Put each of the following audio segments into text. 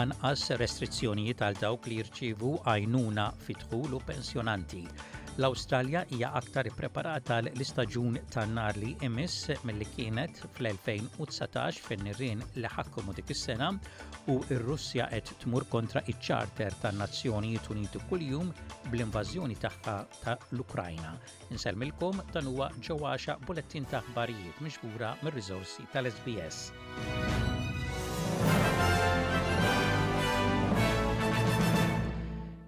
anqas restrizzjonijiet għal dawk li jirċievu għajnuna fid-dħul u pensjonanti. L-Awstralja hija aktar ippreparata l istaġun tan-nar li imiss milli kienet fl-2019 fin-nirien li ħakmu dik is-sena u r-Russja qed tmur kontra iċ-Charter tan-Nazzjonijiet Uniti kuljum bl-invażjoni tagħha ta' l-Ukrajna. Insellmilkom dan huwa ġew għaxa bulettin ta' aħbarijiet miġbura mir-riżorsi tal-SBS.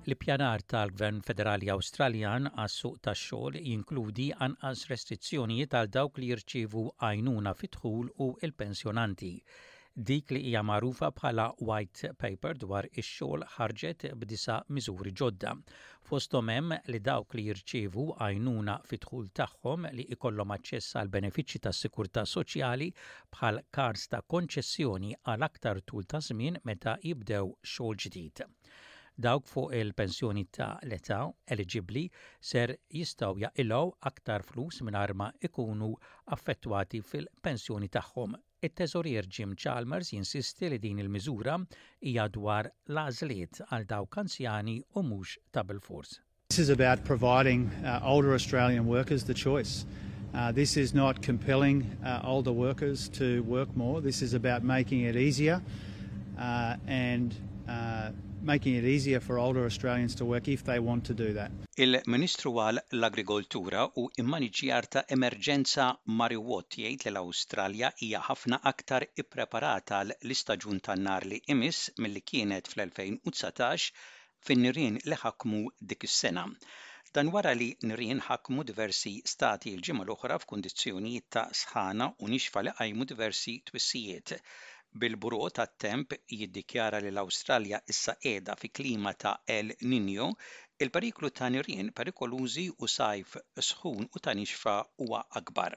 L-ippjanar tal-Gvern Federali Awstraljan għas-suq tax-xogħol jinkludi anqas restrizzjonijiet għal dawk li jirċievu għajnuna fid-dħul u l-pensjonanti. Dik li hija magħrufa bħala White Paper dwar ix-xogħol ħarġet b'disa' miżuri ġodda. Fosthom hemm li dawk li jirċievu għajnuna fid-dħul tagħhom li jkollhom aċċess għal benefiċċji tas-sikurtà soċjali bħal kards ta' konċessjoni għal aktar tul ta' żmien meta jibdew xogħol ġdid. Dawk fuq il-pensjoni ta' l-età eliġibbli ser jistgħu jaqilgħu aktar flus mingħajr ma jkunu affettwati fil-pensjoni tagħhom. It-Teżorier Jim Chalmers jinsisti li din il-miżura hija dwar l-għażliet għal dawk anzjani u mhux ta' bilfors. This is about providing older Australian workers the choice. This is not compelling older workers to work more. This is about making it easier and making it easier for older Australians to work if they want to do that. Il-Ministru għal l-Agrikoltura u Immaniġġjar ta' Emerġenza Murray Watt jgħid li l-Awstralja hija ħafna aktar ippreparata għal l-istaġun tan-nar li jmiss milli kienet fl-2019 fin-nirien li ħakmu dik is-sena. Dan wara li nirien ħakmu diversi stati l-ġimgħa l-oħra f'kundizzjonijiet ta' sħana u nixfa li qajmu diversi twissijiet, bil-Bureau tat-Temp jiddikjara li l-Awstralja issa qiegħda fi klima ta' El Niño, il-periklu ta' nirien perikolużi u sajf sħun u ta' nixfa huwa akbar.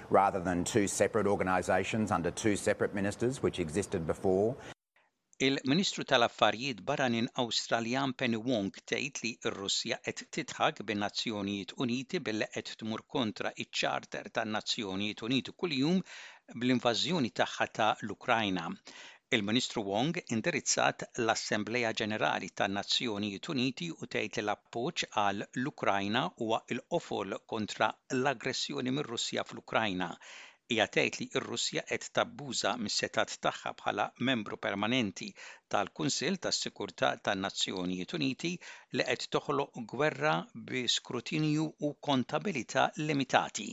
rather than two separate organisations under two separate ministers which existed before. Il-Ministru tal-Affarijiet Barranin Awstraljan Penny Wong tgħid li r-Russja qed tidħak bin-Nazzjonijiet Uniti billi qed tmur kontra ċ-Charter tan-Nazzjonijiet Uniti kuljum bl-invażjoni tagħha ta' l-Ukrajna. Il-Ministru Wong indirizzat l-Assemblea Ġenerali tan-Nazzjonijiet Uniti u tgħid li l-appoġġ għal l-Ukrajna huwa l-qofol kontra l-aggressjoni mir-Russja fl-Ukrajna. Hija tgħid li r-Russja qed tabbuża mis-setgħat tagħha bħala membru permanenti tal-Kunsill tas-Sigurtà tan-Nazzjonijiet Uniti li qed toħloq gwerra bi skrutinju u kontabilità limitati.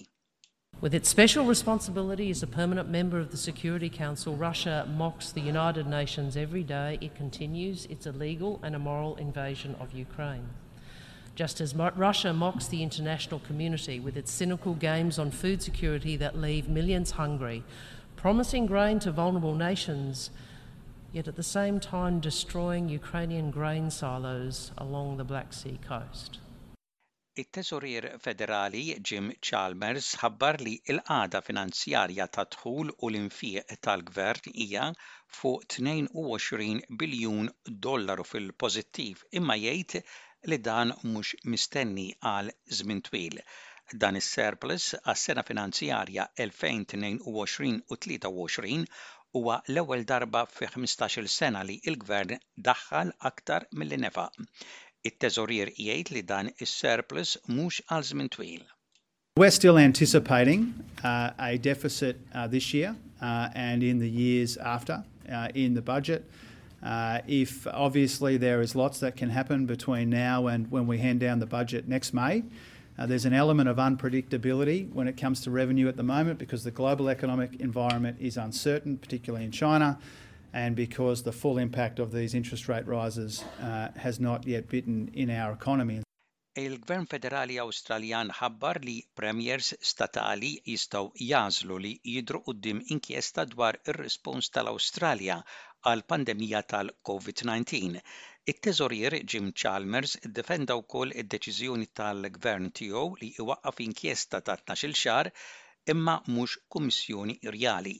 With its special responsibility as a permanent member of the Security Council, Russia mocks the United Nations every day. It continues its illegal and immoral invasion of Ukraine. Just as Russia mocks the international community with its cynical games on food security that leave millions hungry, promising grain to vulnerable nations, yet at the same time destroying Ukrainian grain silos along the Black Sea coast. It-Teżorier Federali Jim Chalmers ħabbar li l-qagħda finanzjarja tad-dħul u l-infiq tal-gvern hija fuq 22 biljun dollaru fil-pożittiv imma jgħid li dan mhux mistenni għal żmien twil. Dan is-surplus għas-sena finanzjarja 2022 u 23 huwa l-ewwel darba fi ħmistax-il sena li l-gvern daħħal aktar milli nefaq. It-teżorier jgħid li dan is-surplus mhux għal żmien twil. We're still anticipating uh, a deficit uh, this year uh, and in the years after uh in the budget. Uh if obviously there is lots that can happen between now and when we hand down the budget next May, Uh, there's an element of unpredictability when it comes to revenue at the moment because the global economic environment is uncertain, particularly in China, and because the full impact of these interest rate rises has not yet bitten in our economy. Il-Gvern Federali Awstraljan ħabbar li Premiers statali jistgħu jagħżlu li jidhru quddiem inkjesta dwar ir-rispons tal-Awstralja għall-pandemija tal-COVID-19. It-Teżorier Jim Chalmers iddefenda wkoll id-deċiżjoni tal-Gvern tiegħu li jwaqqaf inkjesta ta' tnax-il xahar imma mhux Kummissjoni rjali.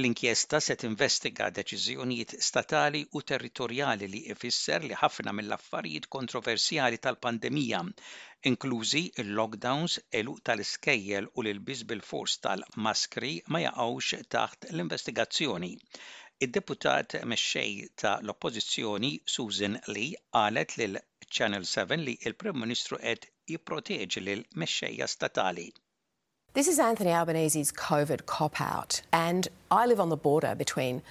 L-inkjesta se tinvestiga deċiżjonijiet statali u territorjali li ifisser li ħafna mill-affarijiet kontroversjali tal-pandemija, inklużi l-lockdowns, għeluq tal-iskejjel u l-ilbies bilfors tal-maskri ma jaqgħux taħt l-investigazzjoni. Id-deputat mexxej ta' l-Oppożizzjoni Susan Lee qalet lil Channel 7 li l-Prim Ministru qed jipproteġi lill-mexxejja statali. This is Anthony Albanese's COVID cop out and I live on the border between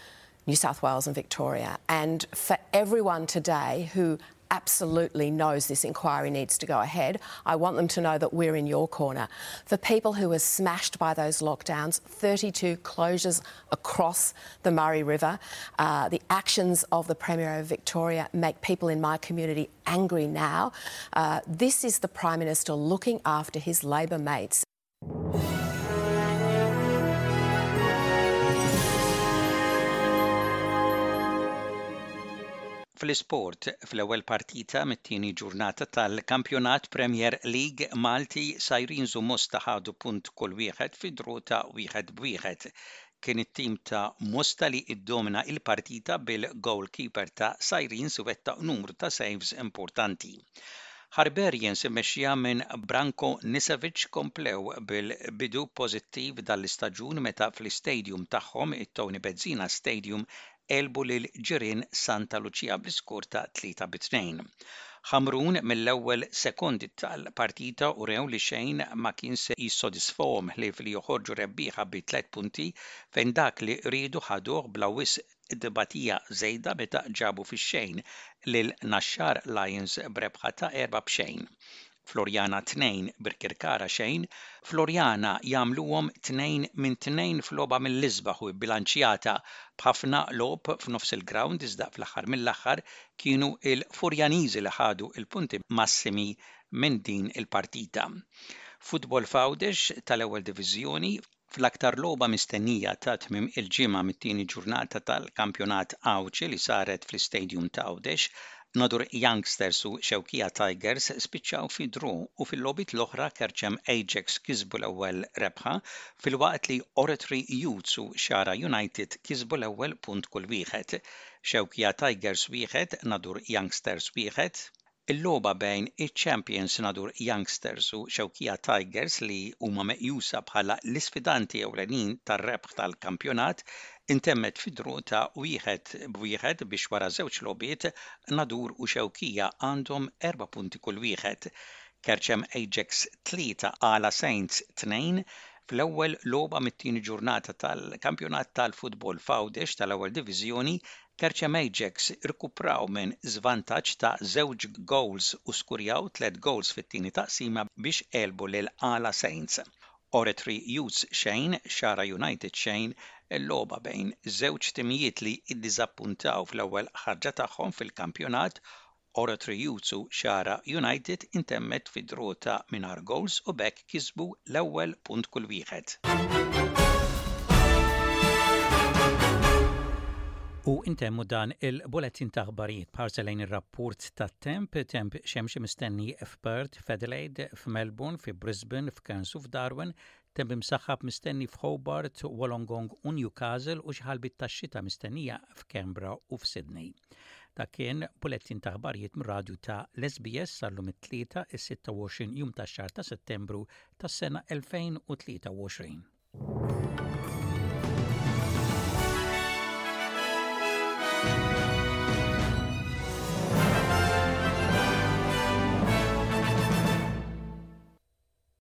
New South Wales and Victoria and for everyone today who absolutely knows this inquiry needs to go ahead. I want them to know that we're in your corner. For people who were smashed by those lockdowns, 32 closures across the Murray River, uh, the actions of the Premier of Victoria make people in my community angry now. Uh, this is the Prime Minister looking after his Labour mates. fl-isport fl-ewwel partita mit-tieni ġurnata tal-Kampjonat Premier League Malti Sirens u Mosta ħadu punt kull wieħed fi dru ta' wieħed b'wieħed. kien it-tim ta' Mosta li ddomina l-partita bil-goalkeeper ta' Sirens iwettaq numru ta' saves importanti. Harbarians immexxija minn Branko Nisevic komplew bil-bidu pożittiv dan l-istaġun meta fl-istadium tagħhom, it-Tony Bezzina Stadium, għelbu lil ġirien Santa Lucia bl-iskor ta' 3 bi 2. Ħamrun mill-ewwel sekondi tal-partita urew li xejn ma kien se jissodisfahom ħlief li joħorġu rebbieħa bi tliet punti fejn dak li riedu ħaduh bla wisq tbatija żejda meta ġabu fix-xejn lil Naxxar Lions b'rebħa ta' erba' b'xejn Floriana tnejn, Birkirkara xejn, Floriana jagħmluhom tnejn minn tnejn f'logħba mill-isbaħ u bbilanċjata b'ħafna logħob f'nofs il-grawnd iżda fl-aħħar mill-aħħar kienu l-Furjaniżi li ħadu l-punti massimi minn din il-partita. Football f'Għawdex tal-Ewwel Diviżjoni, Fl-aktar logħba mistennija ta' tmiem il-ġimgħa mit-tieni ġurnata tal-Kampjonat Għawdxi li saret fl-Istadium t'Għawdex, Nodur Youngsters u Xewkija Tigers spiċċaw fi draw u fil-logħbiet l-oħra Kerċem Ajax kisbu l-ewwel rebħa filwaqt li Oratory Youths u Xagħra United kisbu l-ewwel punt kull wieħed. Xewkija Tigers wieħed, Nodur Youngsters wieħed. Il-logħba bejn iċ-champions Nadur Youngsters u Xewkija Tigers li huma meqjusa bħala l-isfidanti ewlenin tar-rebħ tal-kampjonat intemmet fi draw ta' wieħed b'wieħed biex wara żewġ logħbiet Nadur u Xewkija għandhom erba' punti kull wieħed. Kerċem Ajax 3, Għala Saints 2 Fl-ewwel logħba mit-tieni ġurnata tal-kampjonat tal-futbol f'Għawdex tal-Ewwel Diviżjoni Tercem Ajax irkupraw minn żvantaġġ ta' żewġ gowls u skurjaw tliet gowls fit-tieni taqsima biex għelbu lil Ala Saints. Oratory Youths xejn, Xagħra United xejn, logħba bejn żewġ timijiet li iddiżappuntaw fl-ewwel ħarġa tagħhom fil-kampjonat Oratory Jutsu Chara United intemmet fi draw ta' mingħajr gowls u b'hekk kisbu l-ewwel punt kull wieħed. U intemmu dan il-bulettin ta' aħbarijiet b'ħarsa lejn ir-rapport tat-temp, temp xemxi mistenni f'Perth, f'Adelaide, f'Melbourne, fi Brisbane, f'Cairns u f'Darwin, Temp imsaħħab mistenni f'Hobart, Wollongong u Newcastle u xi ħalbiet tax-xita mistennija f'Canberra u f'Sydney. Dak kien bulettin ta' ħbarijiet mir-radju ta' l-SBS sal-lum it-Tlieta is-26 jum tax-xahar ta' Settembru tas-sena 2023.